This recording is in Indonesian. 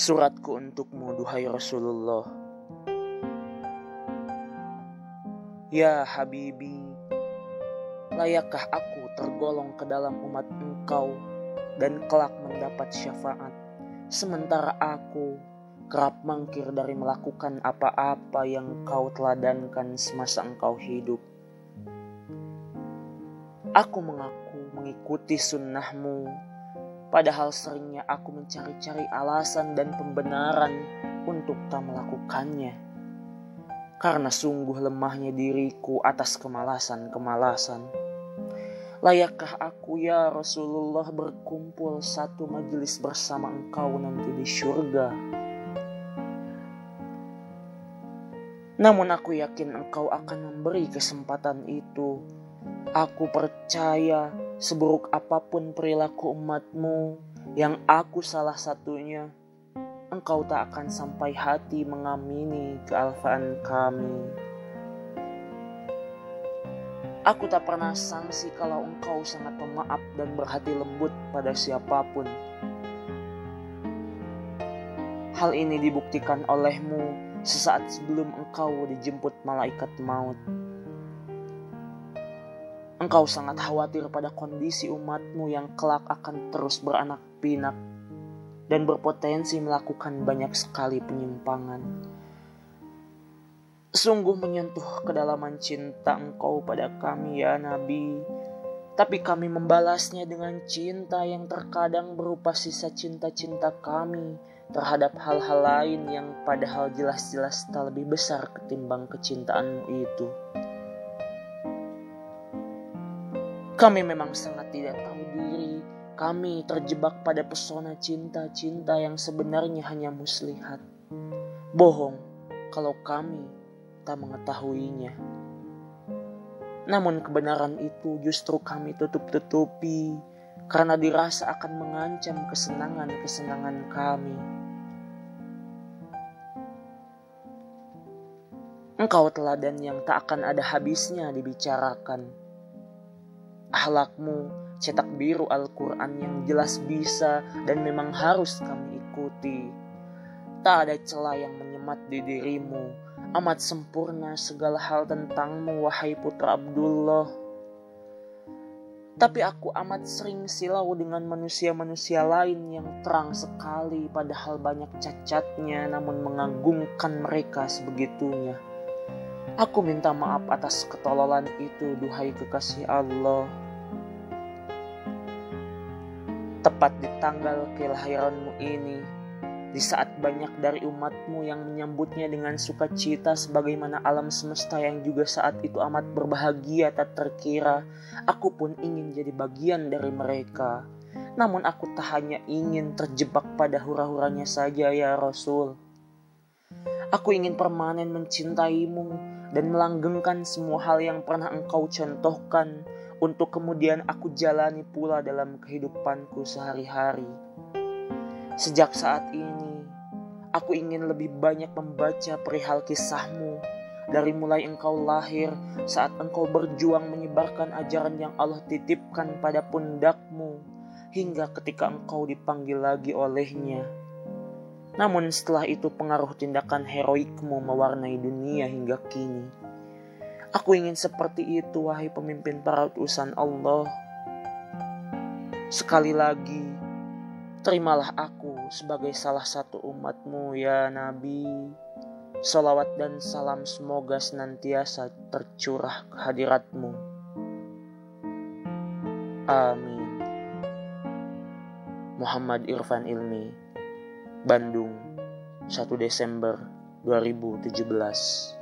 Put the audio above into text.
Suratku untukmu, duhai Rasulullah. Ya Habibi, layakkah aku tergolong ke dalam umat engkau dan kelak mendapat syafaat, sementara aku kerap mangkir dari melakukan apa-apa yang kau teladankan semasa engkau hidup. Aku mengaku mengikuti sunnahmu, padahal seringnya aku mencari-cari alasan dan pembenaran untuk tak melakukannya. Karena sungguh lemahnya diriku atas kemalasan-kemalasan. Layakkah aku ya Rasulullah berkumpul satu majelis bersama engkau nanti di surga? Namun aku yakin engkau akan memberi kesempatan itu Aku percaya seburuk apa pun perilaku umatmu yang aku salah satunya, engkau tak akan sampai hati mengamini kealfaan kami. Aku tak pernah sangsi kalau engkau sangat pemaaf dan berhati lembut pada siapa pun. Hal ini dibuktikan olehmu sesaat sebelum engkau dijemput malaikat maut. Engkau sangat khawatir pada kondisi umatmu yang kelak akan terus beranak pinak dan berpotensi melakukan banyak sekali penyimpangan. Sungguh menyentuh kedalaman cinta engkau pada kami ya Nabi. Tapi kami membalasnya dengan cinta yang terkadang berupa sisa cinta-cinta kami terhadap hal-hal lain yang padahal jelas-jelas tak lebih besar ketimbang kecintaanmu itu. Kami memang sangat tidak tahu diri. Kami terjebak pada pesona cinta-cinta yang sebenarnya hanya muslihat. Bohong kalau kami tak mengetahuinya. Namun kebenaran itu justru kami tutup-tutupi karena dirasa akan mengancam kesenangan-kesenangan kami. Engkau teladan yang tak akan ada habisnya dibicarakan Ahlakmu cetak biru Al-Quran yang jelas bisa dan memang harus kami ikuti. Tak ada celah yang menyemat di dirimu, amat sempurna segala hal tentangmu wahai putra Abdullah. Tapi aku amat sering silau dengan manusia-manusia lain yang terang sekali padahal banyak cacatnya namun mengagungkan mereka sebegitunya. Aku minta maaf atas ketololan itu, duhai kekasih Allah. Tepat di tanggal kelahiranmu ini, di saat banyak dari umatmu yang menyambutnya dengan sukacita sebagaimana alam semesta yang juga saat itu amat berbahagia tak terkira, aku pun ingin jadi bagian dari mereka. Namun aku tak hanya ingin terjebak pada hura-huranya saja ya Rasul. Aku ingin permanen mencintaimu dan melanggengkan semua hal yang pernah engkau contohkan untuk kemudian aku jalani pula dalam kehidupanku sehari-hari. Sejak saat ini, aku ingin lebih banyak membaca perihal kisahmu dari mulai engkau lahir saat engkau berjuang menyebarkan ajaran yang Allah titipkan pada pundakmu hingga ketika engkau dipanggil lagi olehnya namun setelah itu pengaruh tindakan heroikmu mewarnai dunia hingga kini. Aku ingin seperti itu wahai pemimpin para utusan Allah. Sekali lagi, terimalah aku sebagai salah satu umatmu ya Nabi. Salawat dan salam semoga senantiasa tercurah kehadiratmu. Amin. Muhammad Irfan Ilmi Bandung 1 Desember 2017